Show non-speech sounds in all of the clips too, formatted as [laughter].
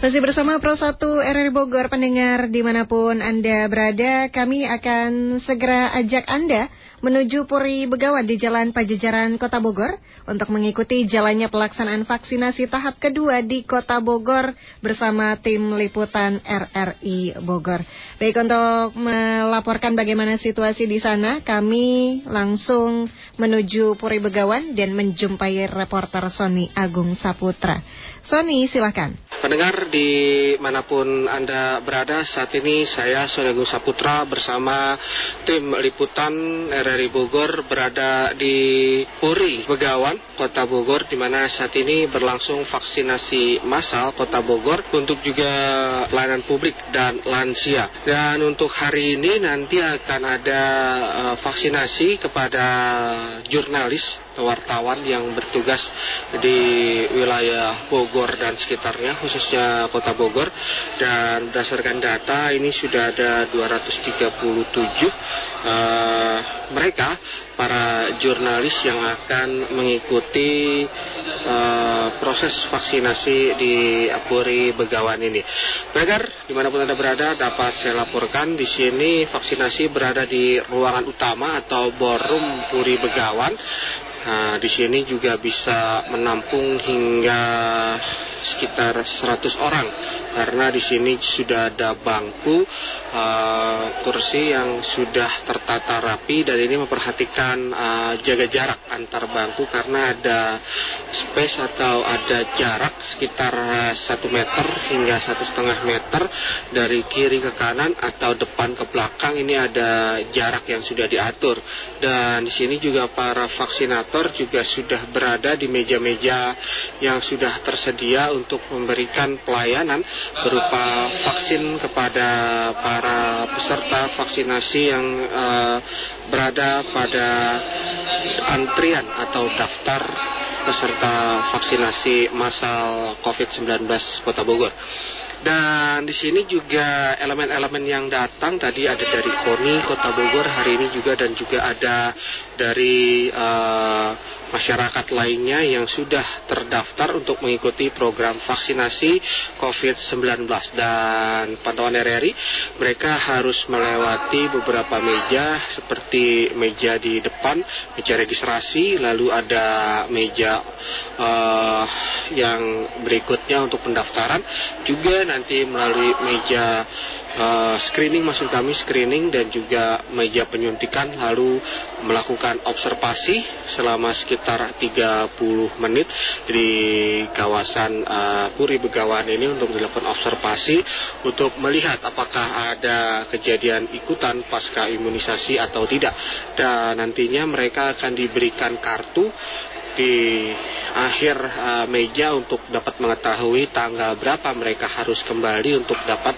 Masih bersama Pro 1 RRI Bogor, pendengar di mana pun Anda berada, kami akan segera ajak Anda menuju Puri Begawan di Jalan Pajajaran Kota Bogor untuk mengikuti jalannya pelaksanaan vaksinasi tahap kedua di Kota Bogor bersama tim liputan RRI Bogor. Baik untuk melaporkan bagaimana situasi di sana, kami langsung menuju Puri Begawan dan menjumpai reporter Sony Agung Saputra. Sony, silakan. Pendengar di mana pun Anda berada, saat ini saya Sonego Saputra bersama tim liputan RRI Bogor berada di Puri, Begawan, Kota Bogor, di mana saat ini berlangsung vaksinasi massal Kota Bogor untuk juga pelayanan publik dan lansia. Dan untuk hari ini nanti akan ada uh, vaksinasi kepada jurnalis wartawan yang bertugas di wilayah Bogor dan sekitarnya khususnya kota Bogor dan berdasarkan data ini sudah ada 237 uh, mereka para jurnalis yang akan mengikuti uh, proses vaksinasi di Puri Begawan ini. Pendengar, di mana pun anda berada dapat saya laporkan di sini vaksinasi berada di ruangan utama atau ballroom Puri Begawan Nah, di sini juga bisa menampung hingga sekitar 100 orang karena di sini sudah ada bangku uh, kursi yang sudah tertata rapi dan ini memperhatikan uh, jaga jarak antar bangku karena ada space atau ada jarak sekitar uh, satu meter hingga satu setengah meter dari kiri ke kanan atau depan ke belakang. Ini ada jarak yang sudah diatur. Dan di sini juga para vaksinator juga sudah berada di meja-meja yang sudah tersedia untuk memberikan pelayanan berupa vaksin kepada para peserta vaksinasi yang uh, berada pada antrian atau daftar peserta vaksinasi massal COVID-19 Kota Bogor. Dan di sini juga elemen-elemen yang datang. Tadi ada dari KONI Kota Bogor hari ini juga dan juga ada dari uh, masyarakat lainnya yang sudah terdaftar untuk mengikuti program vaksinasi COVID-19 dan pantauan RRI mereka harus melewati beberapa meja seperti meja di depan meja registrasi lalu ada meja uh, yang berikutnya untuk pendaftaran. Juga nanti melalui meja uh, screening maksud kami screening dan juga meja penyuntikan lalu melakukan observasi selama sekitar 30 menit di kawasan uh, Puri Begawan ini untuk dilakukan observasi untuk melihat apakah ada kejadian ikutan pasca imunisasi atau tidak dan nantinya mereka akan diberikan kartu di akhir uh, meja untuk dapat mengetahui tanggal berapa mereka harus kembali untuk dapat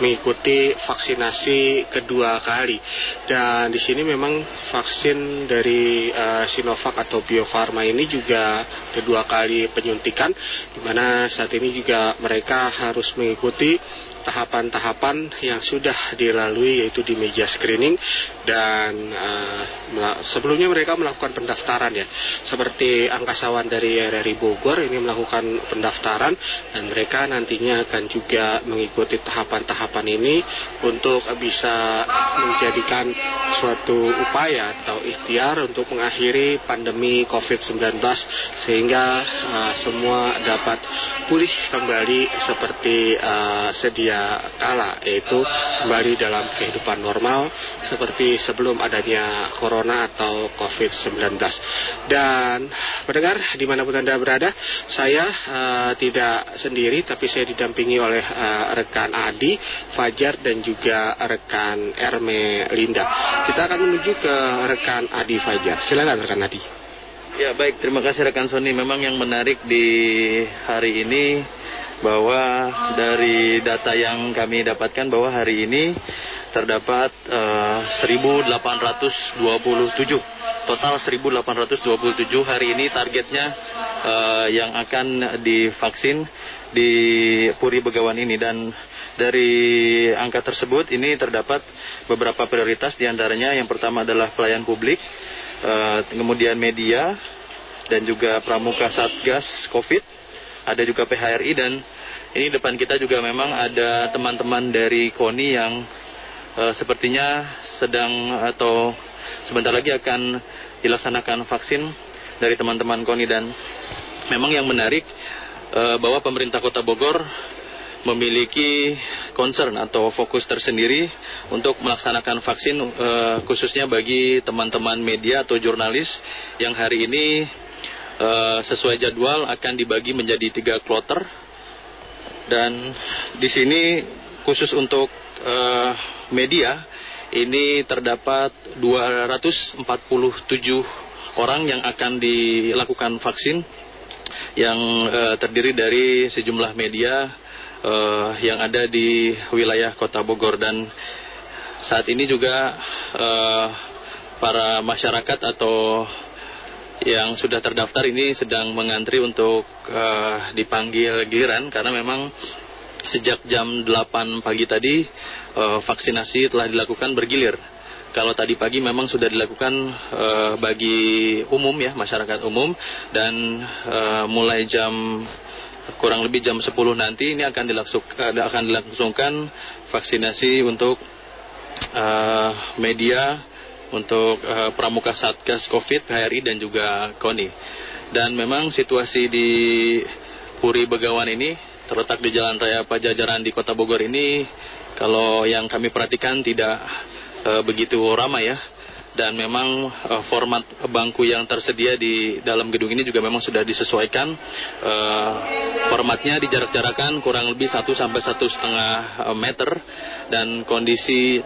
mengikuti vaksinasi kedua kali. Dan di sini memang vaksin dari uh, Sinovac atau Bio Farma ini juga kedua kali penyuntikan di mana saat ini juga mereka harus mengikuti tahapan-tahapan yang sudah dilalui yaitu di meja screening dan uh, sebelumnya mereka melakukan pendaftaran ya. Seperti angkasawan dari RRI Bogor ini melakukan pendaftaran dan mereka nantinya akan juga mengikuti tahapan-tahapan ini untuk bisa menjadikan suatu upaya atau ikhtiar untuk mengakhiri pandemi COVID-19 sehingga uh, semua dapat pulih kembali seperti uh, sedia kala yaitu kembali dalam kehidupan normal seperti sebelum adanya corona atau COVID-19 dan pendengar di mana pun anda berada saya uh, tidak sendiri tapi saya didampingi oleh uh, rekan Adi Fajar dan juga rekan Erme Linda. Kita akan menuju ke rekan Adi Fajar. Silakan rekan Adi. Ya baik, terima kasih rekan Sony. Memang yang menarik di hari ini bahwa dari data yang kami dapatkan bahwa hari ini terdapat uh, eh, 1827 total 1827 hari ini targetnya uh, yang akan divaksin di Puri Begawan ini. Dan dari angka tersebut ini terdapat beberapa prioritas di antaranya yang pertama adalah pelayan publik uh, kemudian media dan juga pramuka satgas COVID ada juga PHRI dan ini depan kita juga memang ada teman-teman dari KONI yang uh, sepertinya sedang atau sebentar lagi akan dilaksanakan vaksin dari teman-teman KONI. Dan memang yang menarik uh, bahwa pemerintah Kota Bogor memiliki concern atau fokus tersendiri untuk melaksanakan vaksin uh, khususnya bagi teman-teman media atau jurnalis yang hari ini uh, sesuai jadwal akan dibagi menjadi tiga kloter dan di sini khusus untuk uh, media ini terdapat 247 orang yang akan dilakukan vaksin yang uh, terdiri dari sejumlah media uh, yang ada di wilayah Kota Bogor. Dan saat ini juga para masyarakat atau yang sudah terdaftar ini sedang mengantri untuk uh, dipanggil giliran karena memang sejak jam 8 pagi tadi uh, vaksinasi telah dilakukan bergilir. Kalau tadi pagi memang sudah dilakukan uh, bagi umum ya masyarakat umum dan uh, mulai jam kurang lebih jam 10 nanti ini akan dilaksuk, uh, akan dilangsungkan vaksinasi untuk uh, media untuk uh, pramuka Satgas Covid, PHRI dan juga KONI. Dan memang situasi di Puri Begawan ini terletak di Jalan Raya Pajajaran di Kota Bogor ini kalau yang kami perhatikan tidak uh, begitu ramai ya. Dan memang uh, format bangku yang tersedia di dalam gedung ini juga memang sudah disesuaikan. Uh, formatnya dijarak-jarakan kurang lebih 1 sampai satu setengah meter. Dan kondisi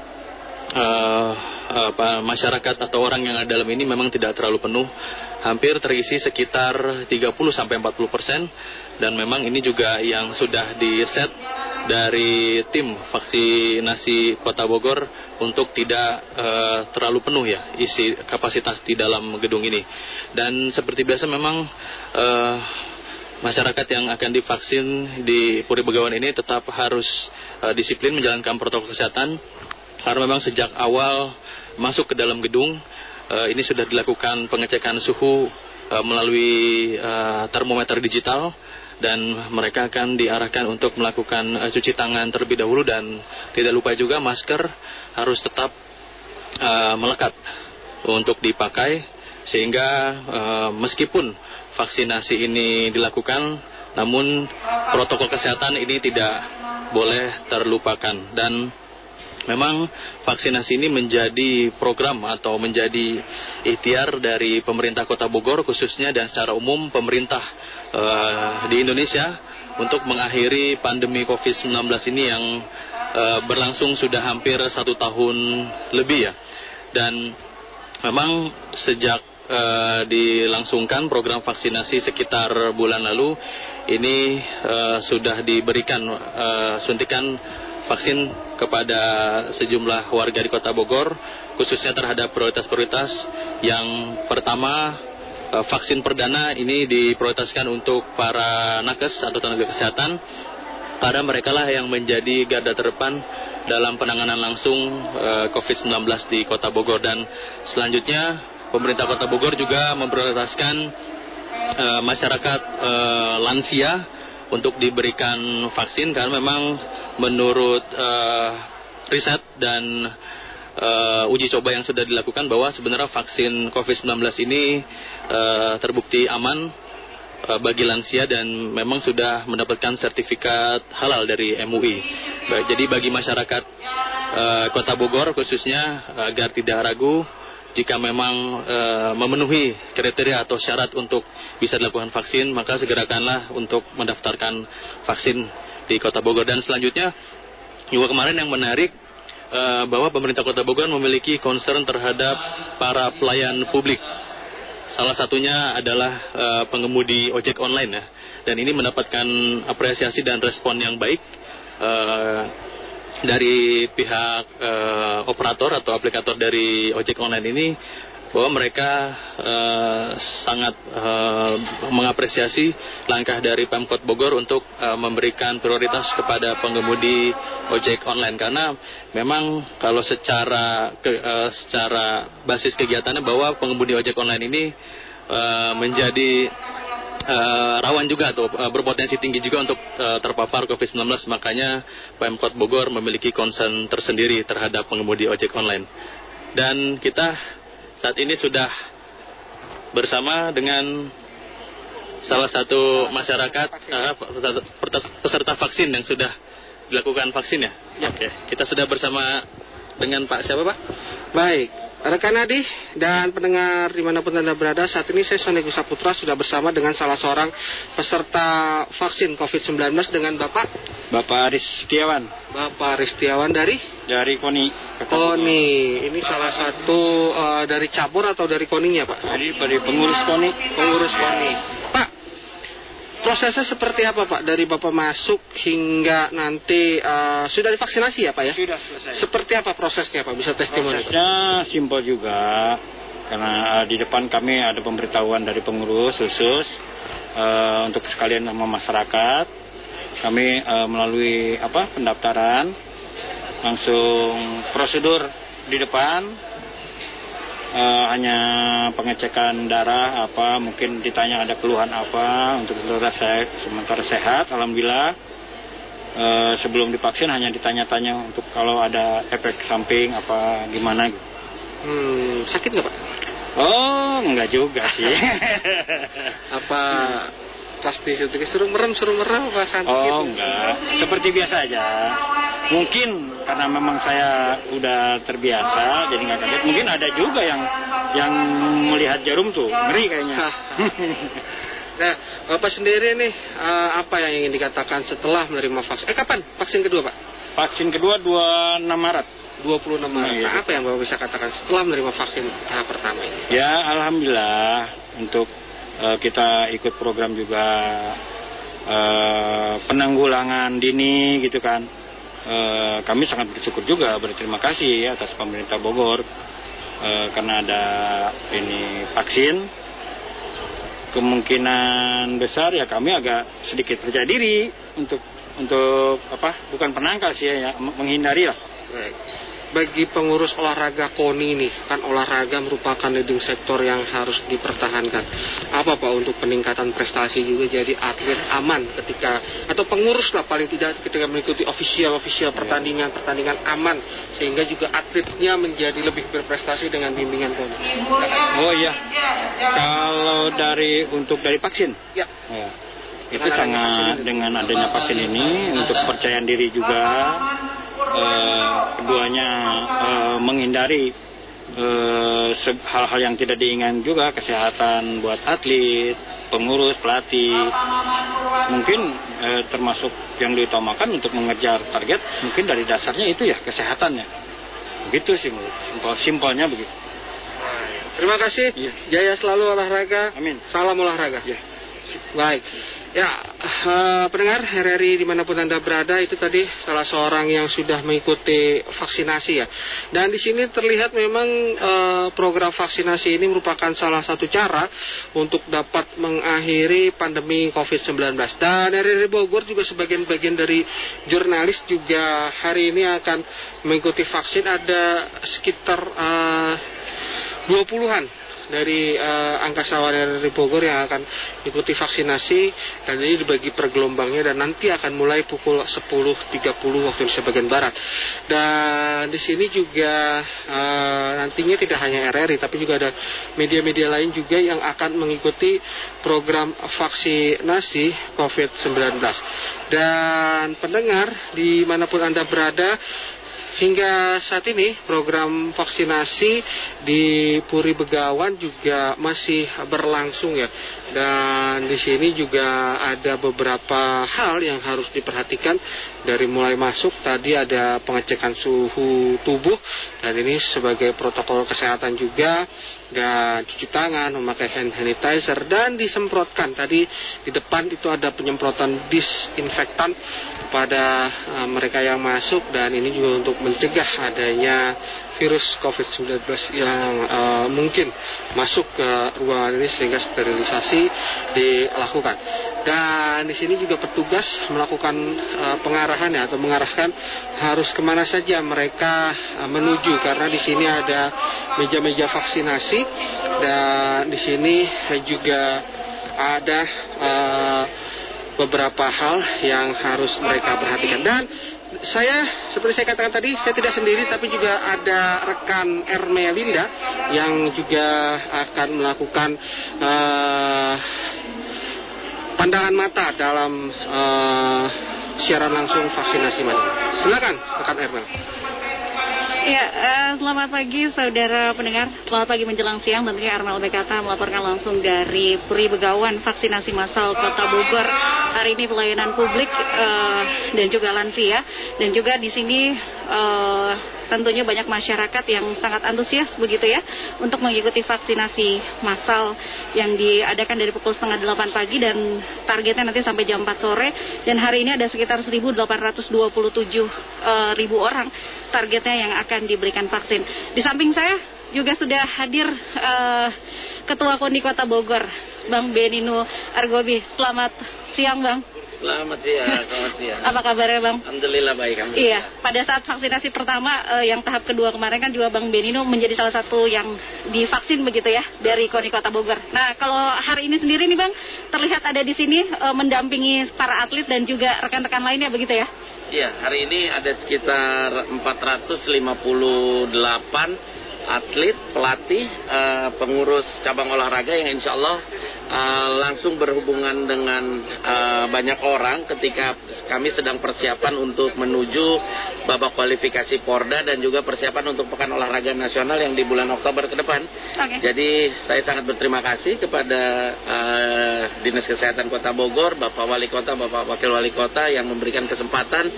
uh, apa, masyarakat atau orang yang ada dalam ini memang tidak terlalu penuh, hampir terisi sekitar 30 sampai 40 persen. Dan memang ini juga yang sudah di set dari tim vaksinasi Kota Bogor untuk tidak uh, terlalu penuh ya isi kapasitas di dalam gedung ini. Dan seperti biasa memang uh, masyarakat yang akan divaksin di Puri Begawan ini tetap harus uh, disiplin menjalankan protokol kesehatan karena memang sejak awal masuk ke dalam gedung uh, ini sudah dilakukan pengecekan suhu uh, melalui uh, termometer digital dan mereka akan diarahkan untuk melakukan cuci tangan terlebih dahulu dan tidak lupa juga masker harus tetap melekat untuk dipakai sehingga meskipun vaksinasi ini dilakukan namun protokol kesehatan ini tidak boleh terlupakan. Dan Memang vaksinasi ini menjadi program atau menjadi ikhtiar dari pemerintah Kota Bogor khususnya dan secara umum pemerintah uh, di Indonesia untuk mengakhiri pandemi COVID-19 ini yang uh, berlangsung sudah hampir satu tahun lebih ya. Dan memang sejak uh, dilangsungkan program vaksinasi sekitar bulan lalu ini uh, sudah diberikan uh, suntikan vaksin kepada sejumlah warga di Kota Bogor, khususnya terhadap prioritas-prioritas. Yang pertama, eh, vaksin perdana ini diprioritaskan untuk para nakes atau tenaga kesehatan, karena mereka lah yang menjadi garda terdepan dalam penanganan langsung eh, COVID-19 di Kota Bogor. Dan selanjutnya, pemerintah Kota Bogor juga memprioritaskan eh, masyarakat lansia untuk diberikan vaksin karena memang menurut uh, riset dan uh, uji coba yang sudah dilakukan bahwa sebenarnya vaksin COVID-19 ini uh, terbukti aman uh, bagi lansia dan memang sudah mendapatkan sertifikat halal dari MUI. Jadi bagi masyarakat uh, Kota Bogor khususnya agar tidak ragu jika memang e, memenuhi kriteria atau syarat untuk bisa dilakukan vaksin, maka segerakanlah untuk mendaftarkan vaksin di Kota Bogor. Dan selanjutnya, juga kemarin yang menarik e, bahwa pemerintah Kota Bogor memiliki concern terhadap para pelayan publik. Salah satunya adalah e, pengemudi ojek online ya. Dan ini mendapatkan apresiasi dan respon yang baik. E, dari pihak uh, operator atau aplikator dari ojek online ini bahwa mereka uh, sangat uh, mengapresiasi langkah dari Pemkot Bogor untuk memberikan prioritas kepada pengemudi ojek online. Karena memang kalau secara ke, secara basis kegiatannya bahwa pengemudi ojek online ini menjadi uh, rawan juga atau uh, berpotensi tinggi juga untuk uh, terpapar COVID-19. Makanya Pemkot Bogor memiliki concern tersendiri terhadap pengemudi ojek online. Dan kita saat ini sudah bersama dengan salah satu masyarakat uh, peserta vaksin yang sudah dilakukan vaksin ya. ya. Oke, kita sudah bersama dengan Pak siapa Pak? Baik, Rekan Adi dan pendengar di mana pun Anda berada, saat ini saya Sony Saputra sudah bersama dengan salah seorang peserta vaksin COVID-19 dengan Bapak? Bapak Aris Setiawan. Bapak Aris Setiawan dari? Dari KONI. KONI, ini salah satu uh, dari cabur atau dari KONInya Pak? Dari, dari pengurus KONI. Pengurus KONI. Prosesnya seperti apa Pak dari Bapak masuk hingga nanti uh, sudah divaksinasi ya Pak ya? Sudah selesai. Seperti apa prosesnya Pak? Bisa testimoni? Prosesnya simpel juga karena uh, di depan kami ada pemberitahuan dari pengurus khusus uh, untuk sekalian sama masyarakat. Kami uh, melalui apa pendaftaran langsung prosedur di depan uh, hanya pengecekan darah apa mungkin ditanya ada keluhan apa untuk sementara sehat, sementara sehat alhamdulillah uh, sebelum divaksin hanya ditanya-tanya untuk kalau ada efek samping apa gimana gitu. Hmm, sakit nggak pak? Oh, enggak juga sih. [laughs] apa pasti suruh merem suruh merem apa santai oh gitu. enggak seperti biasa aja mungkin karena memang saya udah terbiasa jadi nggak kaget. Mungkin ada juga yang yang melihat jarum tuh ngeri kayaknya. [laughs] Nah bapak sendiri nih uh, apa yang ingin dikatakan setelah menerima vaksin? Eh kapan? Vaksin kedua pak? Vaksin kedua 26 Maret. 26 Maret. Nah, apa yang Bapak bisa katakan setelah menerima vaksin tahap pertama ini? Ya, alhamdulillah untuk uh, kita ikut program juga uh, penanggulangan dini gitu kan. Uh, kami sangat bersyukur juga berterima kasih atas pemerintah Bogor uh, karena ada ini vaksin. Kemungkinan besar ya kami agak sedikit percaya diri untuk untuk apa bukan penangkal sih ya menghindari lah. Bagi pengurus olahraga KONI ini kan olahraga merupakan leading sektor yang harus dipertahankan. Apa Pak untuk peningkatan prestasi juga jadi atlet aman ketika atau pengurus lah paling tidak ketika mengikuti official official pertandingan pertandingan aman sehingga juga atletnya menjadi lebih berprestasi dengan bimbingan KONI. Oh iya. Kalau dari untuk dari vaksin? Ya, ya itu sangat dengan adanya vaksin ini untuk kepercayaan diri juga eh, keduanya eh, menghindari eh, hal-hal yang tidak diinginkan juga kesehatan buat atlet pengurus pelatih. Mungkin eh, termasuk yang diutamakan untuk mengejar target mungkin dari dasarnya itu ya kesehatannya. Begitu sih simpel simpelnya begitu. Terima kasih. Ya. jaya selalu olahraga. Amin. Salam olahraga. Ya. baik Ya, uh, pendengar RRI di mana pun Anda berada itu tadi salah seorang yang sudah mengikuti vaksinasi ya. Dan di sini terlihat memang uh, program vaksinasi ini merupakan salah satu cara untuk dapat mengakhiri pandemi COVID-19. Dan RRI Bogor juga sebagian bagian dari jurnalis juga hari ini akan mengikuti vaksin ada sekitar uh, 20-an dari uh, angkasa dari Bogor yang akan ikuti vaksinasi dan ini dibagi per gelombangnya dan nanti akan mulai pukul 10.30 waktu Indonesia bagian barat. Dan di sini juga uh, nantinya tidak hanya RRI tapi juga ada media-media lain juga yang akan mengikuti program vaksinasi COVID-19. Dan pendengar di mana pun Anda berada Hingga saat ini program vaksinasi di Puri Begawan juga masih berlangsung ya. Dan di sini juga ada beberapa hal yang harus diperhatikan. Dari mulai masuk tadi ada pengecekan suhu tubuh. Dan ini sebagai protokol kesehatan juga. Dan cuci tangan, memakai hand sanitizer. Dan disemprotkan. Tadi di depan itu ada penyemprotan disinfektan kepada uh, mereka yang masuk. Dan ini juga untuk mencegah adanya virus COVID-19 yang uh, mungkin masuk ke ruangan ini sehingga sterilisasi dilakukan. Dan di sini juga petugas melakukan uh, pengarahan ya atau mengarahkan harus ke mana saja mereka uh, menuju karena di sini ada meja-meja vaksinasi dan di sini juga ada uh, beberapa hal yang harus mereka perhatikan dan saya seperti saya katakan tadi saya tidak sendiri tapi juga ada rekan Ermelinda yang juga akan melakukan uh, pandangan mata dalam uh, siaran langsung vaksinasi mas. Silakan rekan Ermel. Ya, uh, selamat pagi saudara pendengar. Selamat pagi menjelang siang. Tentunya Armel Bekata melaporkan langsung dari Puri Begawan vaksinasi massal Kota Bogor. Hari ini pelayanan publik uh, dan juga lansia. Dan juga di sini uh, tentunya banyak masyarakat yang sangat antusias begitu ya untuk mengikuti vaksinasi massal yang diadakan dari pukul setengah delapan pagi dan targetnya nanti sampai jam 4 sore dan hari ini ada sekitar 1.827 uh, ribu orang targetnya yang akan diberikan vaksin. Di samping saya juga sudah hadir uh, Ketua Koni Kota Bogor, Bang Benino Argobi. Selamat siang, Bang. Selamat siang, selamat siang. Apa kabarnya Bang? Alhamdulillah baik. Alhamdulillah. Iya, pada saat vaksinasi pertama uh, yang tahap kedua kemarin kan juga Bang Benino menjadi salah satu yang divaksin begitu ya dari KONI Kota Bogor. Nah, kalau hari ini sendiri nih Bang, terlihat ada di sini uh, mendampingi para atlet dan juga rekan-rekan lainnya begitu ya? Iya, hari ini ada sekitar 458 atlet, pelatih, uh, pengurus cabang olahraga yang insya Allah langsung berhubungan dengan uh, banyak orang ketika kami sedang persiapan untuk menuju babak kualifikasi Porda dan juga persiapan untuk Pekan Olahraga Nasional yang di bulan Oktober ke depan. Okay. Jadi saya sangat berterima kasih kepada uh, Dinas Kesehatan Kota Bogor, Bapak Wali Kota, Bapak Wakil Wali Kota yang memberikan kesempatan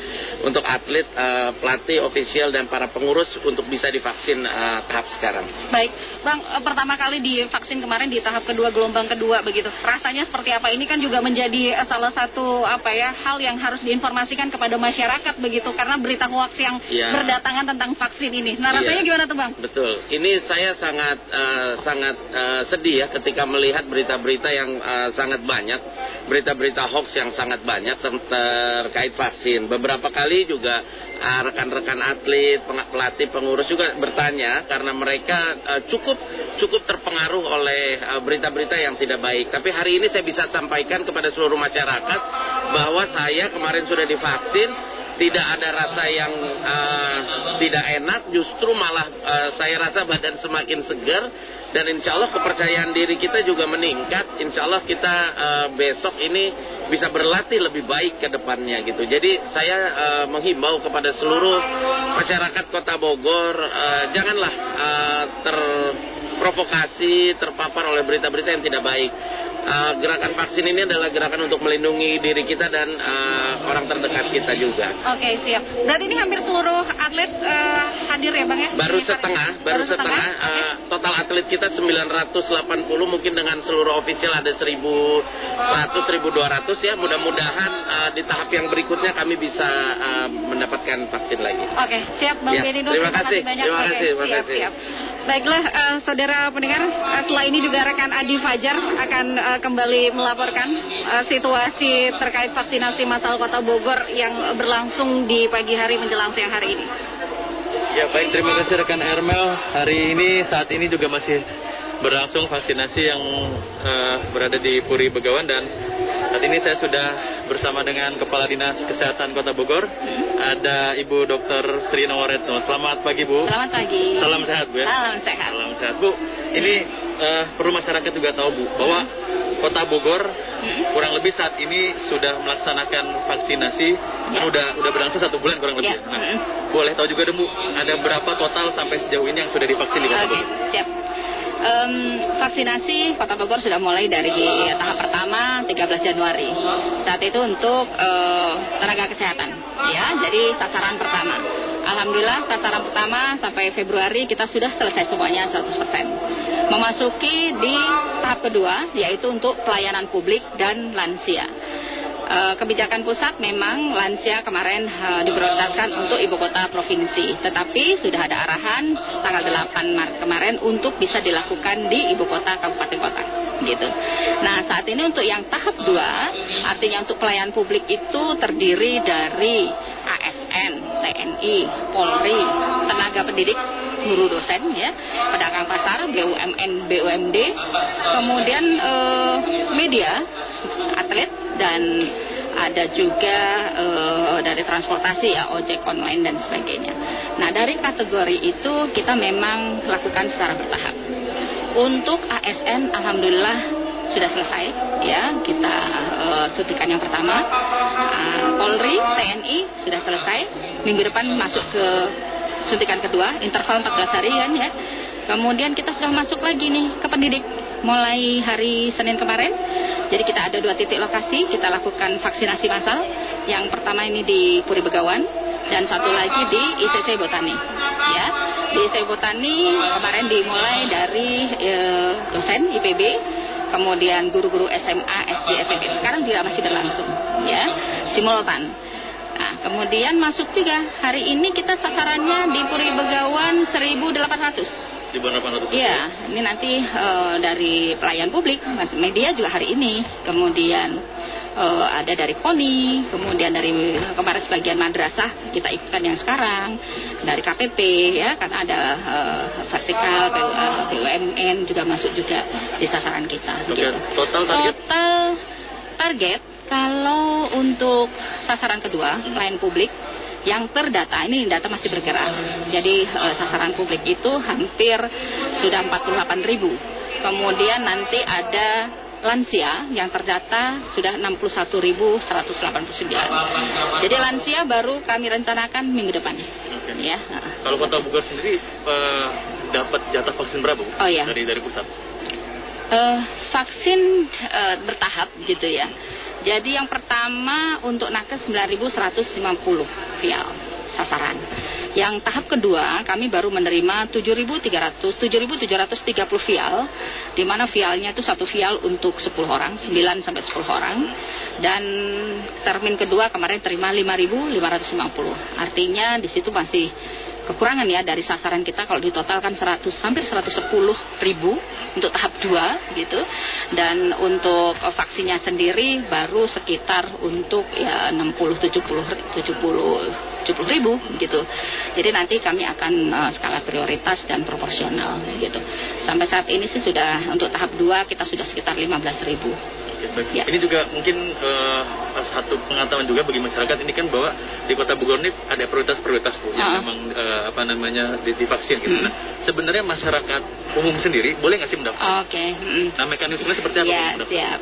untuk atlet, uh, pelatih, ofisial dan para pengurus untuk bisa divaksin uh, tahap sekarang. Baik, Bang, pertama kali divaksin kemarin di tahap kedua gelombang kedua begitu. Rasanya seperti apa? Ini kan juga menjadi eh, salah satu apa ya hal yang harus diinformasikan kepada masyarakat begitu karena berita hoax yang ya. berdatangan tentang vaksin ini. Nah rasanya ya. gimana tuh bang? Betul. Ini saya sangat uh, sangat uh, sedih ya ketika melihat berita-berita yang uh, sangat banyak, berita-berita hoax yang sangat banyak ter terkait vaksin. Beberapa kali juga rekan-rekan uh, atlet, pelatih, pengurus juga bertanya karena mereka uh, cukup cukup terpengaruh oleh berita-berita uh, yang tidak baik. Tapi hari ini saya bisa sampaikan kepada seluruh masyarakat bahwa saya kemarin sudah divaksin, tidak ada rasa yang uh, tidak enak, justru malah uh, saya rasa badan semakin segar dan insya Allah kepercayaan diri kita juga meningkat. Insya Allah kita uh, besok ini bisa berlatih lebih baik ke depannya gitu. Jadi saya uh, menghimbau kepada seluruh masyarakat Kota Bogor uh, janganlah uh, terprovokasi, terpapar oleh berita-berita yang tidak baik uh, gerakan vaksin ini adalah gerakan untuk melindungi diri kita dan uh, orang terdekat kita juga. Oke okay, siap. Berarti ini hampir seluruh atlet uh, hadir ya bang ya? Baru setengah, baru, baru setengah. setengah. Uh, total atlet kita 980 mungkin dengan seluruh ofisial ada 1100, 1200 ya. Mudah-mudahan uh, di tahap yang berikutnya kami bisa uh, mendapatkan vaksin lagi. Oke okay, siap bang ya, Benino. Terima, kasih. Banyak. Terima kasih. Terima siap, kasih. Siap. Baiklah uh, saudara pendengar, uh, setelah ini juga rekan Adi Fajar akan uh, kembali melaporkan uh, situasi terkait vaksinasi massal Kota Bogor yang berlangsung di pagi hari menjelang siang hari ini. Ya baik, terima kasih rekan Ermel. Hari ini saat ini juga masih berlangsung vaksinasi yang uh, berada di Puri Begawan dan saat ini saya sudah bersama dengan Kepala Dinas Kesehatan Kota Bogor ada Ibu Dr. Sri Nawaretno. Selamat pagi Bu. Selamat pagi. Salam sehat Bu ya. Salam sehat. Salam sehat Bu. Ini uh, perlu masyarakat juga tahu Bu bahwa Kota Bogor kurang lebih saat ini sudah melaksanakan vaksinasi ya. udah udah berlangsung satu bulan kurang lebih. Ya. Nah, boleh tahu juga dong Bu, ada berapa total sampai sejauh ini yang sudah divaksin di Kota. Bogor? Siap um, vaksinasi Kota Bogor sudah mulai dari tahap pertama 13 Januari. Saat itu untuk uh, tenaga kesehatan, ya. Jadi sasaran pertama. Alhamdulillah sasaran pertama sampai Februari kita sudah selesai semuanya 100%. Memasuki di tahap kedua yaitu untuk pelayanan publik dan lansia. Eh, kebijakan pusat memang lansia kemarin uh, diprioritaskan untuk ibu kota provinsi, tetapi sudah ada arahan tanggal 8 Maret kemarin untuk bisa dilakukan di ibu kota kabupaten kota, gitu. Nah saat ini untuk yang tahap 2, artinya untuk pelayanan publik itu terdiri dari ASN, TNI, Polri, tenaga pendidik guru dosen ya, pedagang pasar, BUMN, BUMD, kemudian uh, media, atlet dan ada juga uh, dari transportasi ya ojek online dan sebagainya. Nah dari kategori itu kita memang lakukan secara bertahap. Untuk ASN, alhamdulillah sudah selesai ya. Kita uh, suntikan yang pertama. Uh, Polri TNI sudah selesai. Minggu depan masuk ke suntikan kedua interval 14 hari kan ya. Kemudian kita sudah masuk lagi nih ke pendidik mulai hari Senin kemarin. Jadi kita ada dua titik lokasi kita lakukan vaksinasi massal. Yang pertama ini di Puri Begawan dan satu lagi di ICC Botani. Ya di ICC Botani kemarin dimulai dari e, dosen IPB kemudian guru-guru SMA, SD, SMP. Sekarang juga masih berlangsung, ya, simultan. Nah, kemudian masuk juga. Hari ini kita sasarannya di Puri Begawan 1800 di bawah 800 Iya, ini nanti uh, dari pelayan publik, media juga hari ini. Kemudian uh, ada dari KONI, kemudian dari kemarin sebagian madrasah kita ikutkan yang sekarang, dari KPP ya kan ada uh, vertikal uh, BUMN juga masuk juga di sasaran kita. Oke, gitu. total target? Total target kalau untuk sasaran kedua pelayan publik yang terdata ini data masih bergerak. Jadi uh, sasaran publik itu hampir sudah 48 ribu. Kemudian nanti ada lansia yang terdata sudah 61.189. Jadi lansia baru kami rencanakan minggu depan. Oke. Ya. Kalau Kota Bogor sendiri uh, dapat jatah vaksin berapa Bu? Oh, iya. Dari dari pusat. Uh, vaksin uh, bertahap gitu ya. Jadi yang pertama untuk nakes 9.150 vial sasaran. Yang tahap kedua kami baru menerima 7.300 7.730 vial di mana vialnya itu satu vial untuk 10 orang, 9 sampai 10 orang. Dan termin kedua kemarin terima 5.550. Artinya di situ masih kekurangan ya dari sasaran kita. Kalau ditotalkan 100 hampir 110 ribu untuk tahap 2 gitu. Dan untuk vaksinnya sendiri baru sekitar untuk ya 60 70 70 70 ribu gitu. Jadi nanti kami akan uh, skala prioritas dan proporsional gitu. Sampai saat ini sih sudah untuk tahap 2 kita sudah sekitar 15 ribu. Ya. Ini juga mungkin uh, satu pengetahuan juga bagi masyarakat ini kan bahwa di Kota Bogor ini ada prioritas-prioritas Bu yang Ah. memang uh, apa namanya di- divaksin gitu. Hmm. Nah, sebenarnya masyarakat umum sendiri boleh nggak sih mendaftar? Oke, mm. Nah, mekanisme seperti apa? Ya, mendaftar? siap.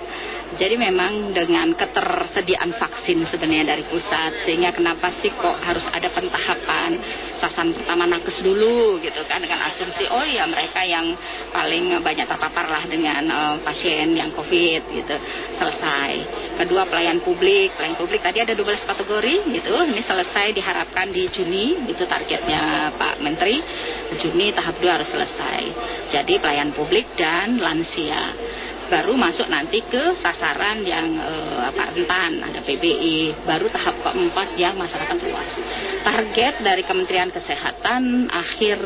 Jadi memang dengan ketersediaan vaksin sebenarnya dari pusat, sehingga kenapa sih kok harus ada pentahapan sasaran pertama nakes dulu gitu kan dengan asumsi oh ya mereka yang paling banyak terpapar lah dengan eh, pasien yang COVID gitu selesai. Kedua pelayan publik, pelayan publik tadi ada 12 kategori gitu, ini selesai diharapkan di Juni itu targetnya Pak Menteri. Juni tahap 2 harus selesai. Jadi pelayan publik dan lansia baru masuk nanti ke sasaran yang eh, apa rentan. Ada PBI baru tahap keempat yang masyarakat luas. Target dari Kementerian Kesehatan akhir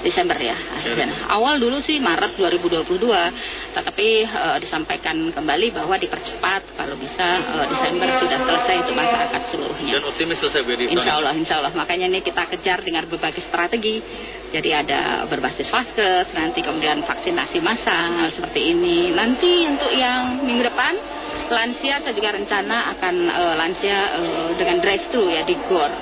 Desember ya akhirnya. awal dulu sih Maret 2022 tetapi eh, disampaikan kembali bahwa dipercepat kalau bisa eh, Desember sudah selesai untuk masyarakat seluruhnya Dan optimis selesai Bu, Insya? Allah, insya Allah. Makanya ini kita kejar dengan berbagai strategi. Jadi ada berbasis vaskes, nanti kemudian vaksinasi massal seperti ini. Nanti untuk yang minggu depan, lansia saya juga rencana akan eh, lansia eh, dengan drive-thru ya di GOR.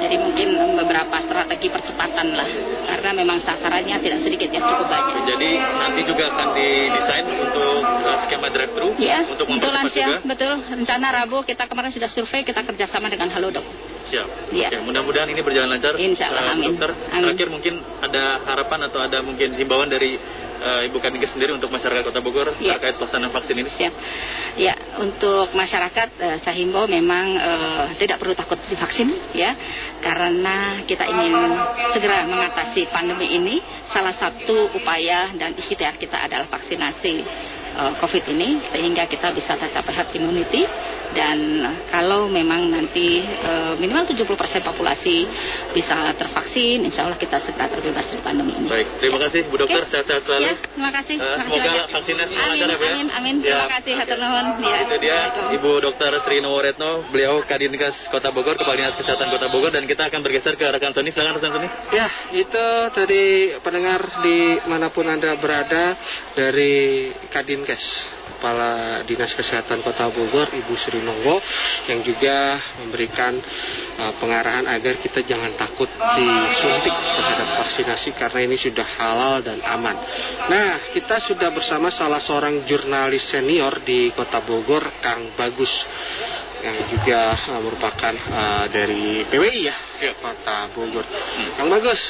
Jadi mungkin beberapa strategi percepatan lah, karena memang sasarannya tidak sedikit ya cukup banyak. Jadi nanti juga akan didesain untuk uh, skema drive-thru Ya, untuk untuk mempercepat lansia, juga. betul. Rencana Rabu kita kemarin sudah survei, kita kerjasama dengan Halodoc. Siap. Iya. Oke, mudah-mudahan ini berjalan lancar. Insya Allah, Eh, amin. Dokter, Amin. terakhir mungkin ada harapan atau ada mungkin himbauan dari eh, Ibu Kadikes sendiri untuk masyarakat Kota Bogor Iya. terkait pelaksanaan vaksin ini. Siap. Ya, untuk masyarakat eh, saya himbau memang eh, tidak perlu takut divaksin ya. Karena kita ingin segera mengatasi pandemi ini, salah satu upaya dan ikhtiar kita adalah vaksinasi COVID ini sehingga kita bisa tercapai herd immunity dan kalau memang nanti uh, minimal 70% populasi bisa tervaksin, insya Allah kita segera terbebas dari pandemi ini. Baik, terima kasih Bu Dokter, sehat-sehat selalu. Ya, terima kasih. Uh, terima semoga kasih vaksinasi amin, lancar ya Bu ya. Amin, amin. Terima kasih, hatur nuhun. Ya. Itu dia Ibu Dokter Sri Noworetno, beliau Kadinkes Kota Bogor, Kepala Dinas Kesehatan Kota Bogor, dan kita akan bergeser ke rekan Sony. Silakan rekan Sony. Ya, itu tadi pendengar di mana pun Anda berada dari Kadinkes Kepala Dinas Kesehatan Kota Bogor, Ibu Sri Nowo, yang juga memberikan uh, pengarahan agar kita jangan takut disuntik terhadap vaksinasi karena ini sudah halal dan aman. Nah, kita sudah bersama salah seorang jurnalis senior di Kota Bogor, Kang Bagus yang juga uh, merupakan uh, dari PWI ya, Kota Bogor. Kang Bagus,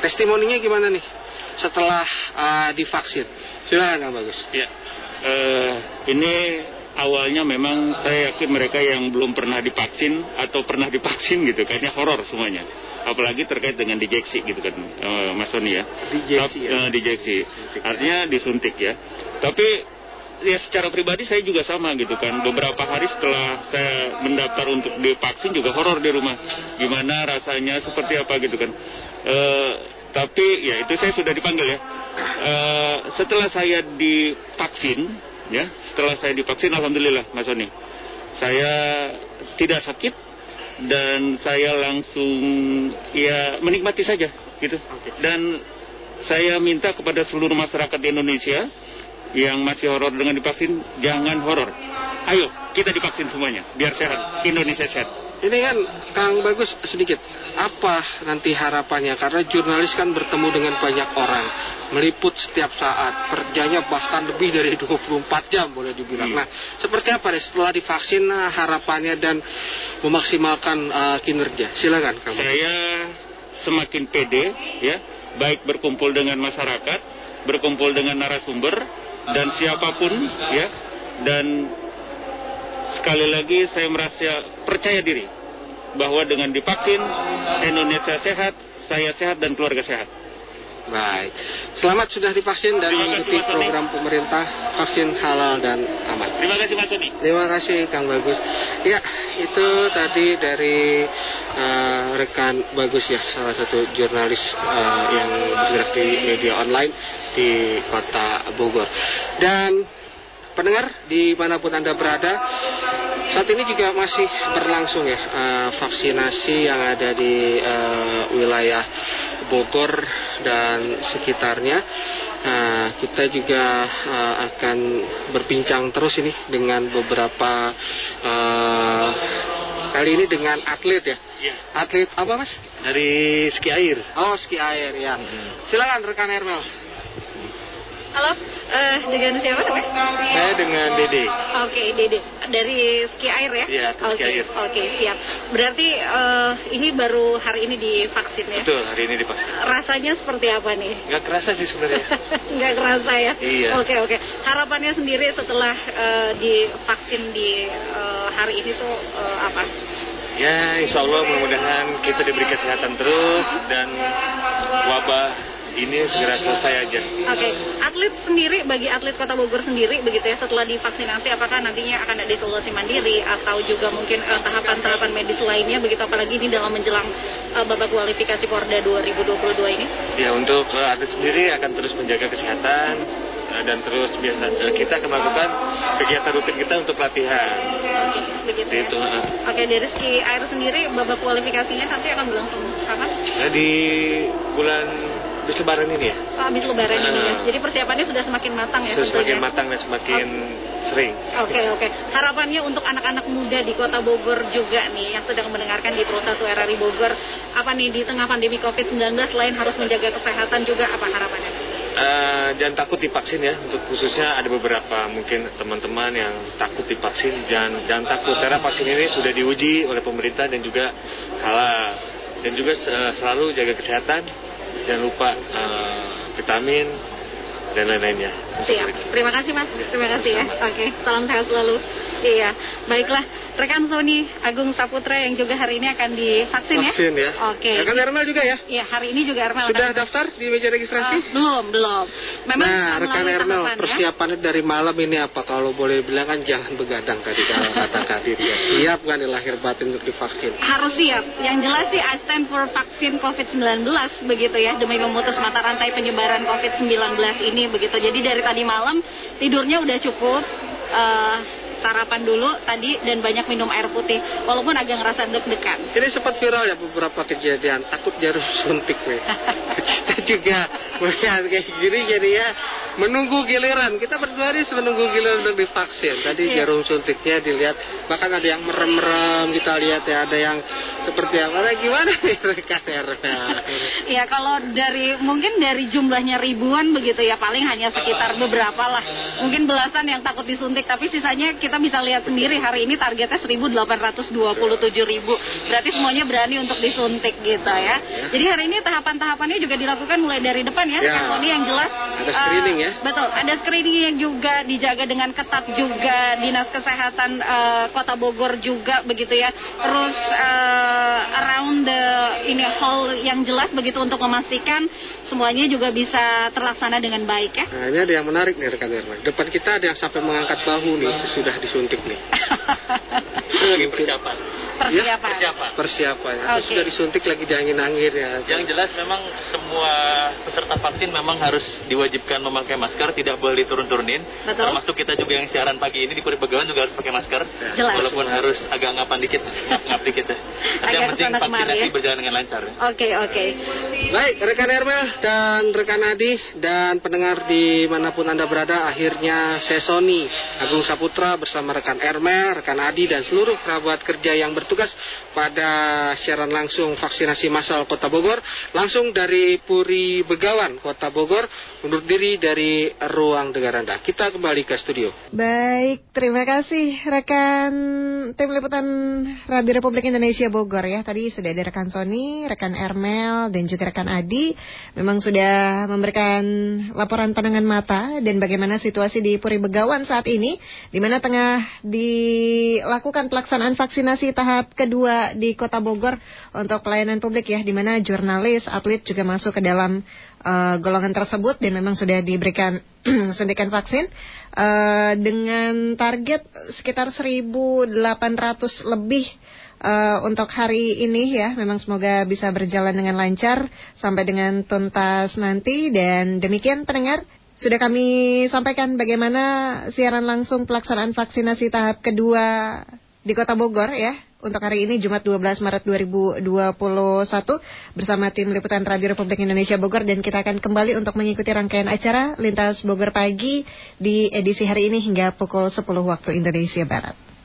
testimoninya gimana nih setelah uh, divaksin? Silakan Kang Bagus. Ya, uh, ini awalnya memang saya yakin mereka yang belum pernah divaksin atau pernah divaksin gitu, kayaknya horor semuanya. Apalagi terkait dengan dijeksi gitu kan, uh, Mas Sony ya. Dijeksi ya? Uh, dijeksi. Disuntik. Artinya disuntik ya. Tapi ya secara pribadi saya juga sama gitu kan. Beberapa hari setelah saya mendaftar untuk divaksin juga horor di rumah. Gimana rasanya, seperti apa gitu kan. Eh, tapi ya itu saya sudah dipanggil ya. Eh, setelah saya divaksin, ya setelah saya divaksin, alhamdulillah Mas Sony, saya tidak sakit dan saya langsung ya menikmati saja gitu. Dan saya minta kepada seluruh masyarakat di Indonesia yang masih horor dengan divaksin, jangan horor. Ayo, kita divaksin semuanya, biar sehat. Indonesia sehat. Ini kan Kang Bagus sedikit apa nanti harapannya karena jurnalis kan bertemu dengan banyak orang meliput setiap saat kerjanya bahkan lebih dari [laughs] 24 jam boleh dibilang. Hmm. Nah, seperti apa nih setelah divaksin nah, harapannya dan memaksimalkan uh, kinerja? Silakan Kang. Bagus. Saya semakin pede, ya, baik berkumpul dengan masyarakat, berkumpul dengan narasumber dan siapa pun, ya, dan sekali lagi saya merasa percaya diri bahwa dengan divaksin Indonesia sehat, saya sehat dan keluarga sehat. Baik. Selamat sudah divaksin dan Terima mengikuti program pemerintah vaksin halal dan aman. Terima kasih Mas Sony. Terima kasih Kang Bagus. Ya, itu tadi dari eh, rekan Bagus ya, salah satu jurnalis eh, yang bergerak di media online di Kota Bogor. Dan pendengar di mana pun Anda berada, saat ini juga masih berlangsung ya eh, vaksinasi yang ada di eh, wilayah Bogor dan sekitarnya. Nah, kita juga eh, akan berbincang terus ini dengan beberapa eh, kali ini dengan atlet ya. Iya. Atlet apa mas? Dari ski air. Oh ski air ya. Silakan rekan Hermel. Halo, eh, dengan siapa namanya? Saya dengan Dede. Oke, Dede. Dari ski air ya? Iya, Oke, ski air. Oke, siap. Berarti eh, ini baru hari ini divaksin ya? Betul, hari ini divaksin. Rasanya seperti apa nih? Nggak kerasa sih sebenarnya. [laughs] Nggak kerasa ya? Iya. Oke, oke. Harapannya sendiri setelah eh, divaksin di eh, hari ini tuh eh, apa? Ya, insya Allah mudah-mudahan kita diberi kesehatan terus dan wabah ini segera selesai aja. Oke, atlet sendiri bagi atlet Kota Bogor sendiri begitu ya setelah divaksinasi apakah nantinya akan ada isolasi mandiri atau juga mungkin eh, tahapan-tahapan medis lainnya begitu apalagi ini dalam menjelang eh, babak kualifikasi Porda 2022 ini? Ya, untuk eh, atlet sendiri akan terus menjaga kesehatan eh, dan terus biasa kita akan melakukan kegiatan rutin kita untuk latihan. Oke, begitu ya. Itu. Oke, dari ski air sendiri babak kualifikasinya nanti akan berlangsung kapan? Nah, di bulan habis lebaran ini ya, Oh, habis lebaran ini ya. Ah. Jadi persiapannya sudah semakin matang ya sudah semakin tentunya. matang dan semakin sering. Oke oke. Harapannya untuk anak-anak muda di Kota Bogor juga nih yang sedang mendengarkan di Pro 1 RRI Bogor, apa nih di tengah pandemi COVID-19 selain harus menjaga kesehatan juga apa harapannya? Eh, jangan takut divaksin ya untuk khususnya ada beberapa mungkin teman-teman yang takut divaksin jangan jangan takut karena vaksin ini sudah diuji oleh pemerintah dan juga halal dan juga eh, selalu jaga kesehatan jangan lupa eh, vitamin dan lain-lainnya Siap. Terima kasih Mas. Terima kasih ya. Oke. Salam sehat selalu. Iya. Baiklah. rekan Sony Agung Saputra yang juga hari ini akan divaksin ya. Vaksin ya. Oke. Rekan Ermel juga ya? Iya, hari ini juga Ermel Sudah akan daftar di meja registrasi? Uh, belum, belum. Memang nah, rekan Ermel, tahapan, ya. dari malam ini apa? Kalau boleh bilang kan jangan begadang tadi kalau kata Kadir ya. Siap kan lahir batin untuk divaksin? harus siap. Yang jelas sih I stand for vaksin COVID-19 begitu ya demi memutus mata rantai penyebaran COVID-19 ini begitu. Jadi dari tadi malam tidurnya udah cukup. eh, sarapan dulu tadi dan banyak minum air putih walaupun agak ngerasa deg-degan. Ini sempat viral ya beberapa kejadian takut jarum suntik nih. [laughs] Kita juga melihat kayak gini jadi ya menunggu giliran. Kita berdua ini menunggu giliran untuk divaksin. Tadi Iya. jarum suntiknya dilihat bahkan ada yang merem-merem kita lihat ya ada yang seperti apa. Nah, gimana nih rekan Erna? Ya kalau dari mungkin dari jumlahnya ribuan begitu ya paling hanya sekitar beberapa lah. Mungkin belasan yang takut disuntik tapi sisanya kita bisa lihat sendiri hari ini targetnya 1827 ribu. Berarti semuanya berani untuk disuntik gitu ya. Jadi hari ini tahapan-tahapannya juga dilakukan mulai dari depan ya. Ya. Sony yang jelas. Ada screening eh, ya? Betul. Ada screening yang juga dijaga dengan ketat juga dinas kesehatan eh, Kota Bogor juga begitu ya. Terus eh, around the ini hall yang jelas begitu untuk memastikan semuanya juga bisa terlaksana dengan baik ya. Nah, ini ada yang menarik nih rekan Erna. Depan kita ada yang sampai mengangkat bahu nih sudah disuntik nih. [laughs] Itu lagi persiapan. Persiapan. Persiapan. Persiapan. Itu Oke. sudah disuntik lagi di angin-angin ya. Yang jelas memang semua peserta vaksin memang harus diwajibkan memakai masker, tidak boleh diturun-turunin. Betul. Termasuk kita juga yang siaran pagi ini di Puri Begawan juga harus pakai masker. Jelas. Walaupun harus agak ngapan dikit, ngap-ngap dikit ya. Tapi yang penting vaksinasi ya. berjalan dengan lancar. ya. Oke oke. Baik, rekan Ermel dan rekan Adi dan pendengar di mana pun Anda berada, akhirnya saya Sony Agung Saputra bersama rekan Ermel, rekan Adi dan seluruh kerabat kerja yang bertugas pada siaran langsung vaksinasi massal Kota Bogor, langsung dari Puri Begawan, Kota Bogor, undur diri dari ruang dengar Anda. Kita kembali ke studio. Baik, terima kasih rekan tim liputan Radio Republik Indonesia Bogor ya. Tadi sudah ada rekan Sony, rekan Ermel, dan juga rekan Adi. Memang sudah memberikan laporan pandangan mata dan bagaimana situasi di Puri Begawan saat ini, di mana tengah dilakukan pelaksanaan vaksinasi tahap kedua di Kota Bogor untuk pelayanan publik ya, di mana jurnalis, atlet juga masuk ke dalam eh, golongan tersebut dan memang sudah diberikan [clears throat] suntikan vaksin eh, dengan target sekitar 1.800 lebih eh, untuk hari ini ya. Memang semoga bisa berjalan dengan lancar sampai dengan tuntas nanti dan demikian pendengar sudah kami sampaikan bagaimana siaran langsung pelaksanaan vaksinasi tahap kedua di Kota Bogor ya untuk hari ini Jumat 12 Maret 2021 bersama tim liputan Radio Republik Indonesia Bogor dan kita akan kembali untuk mengikuti rangkaian acara Lintas Bogor Pagi di edisi hari ini hingga pukul 10 waktu Indonesia Barat.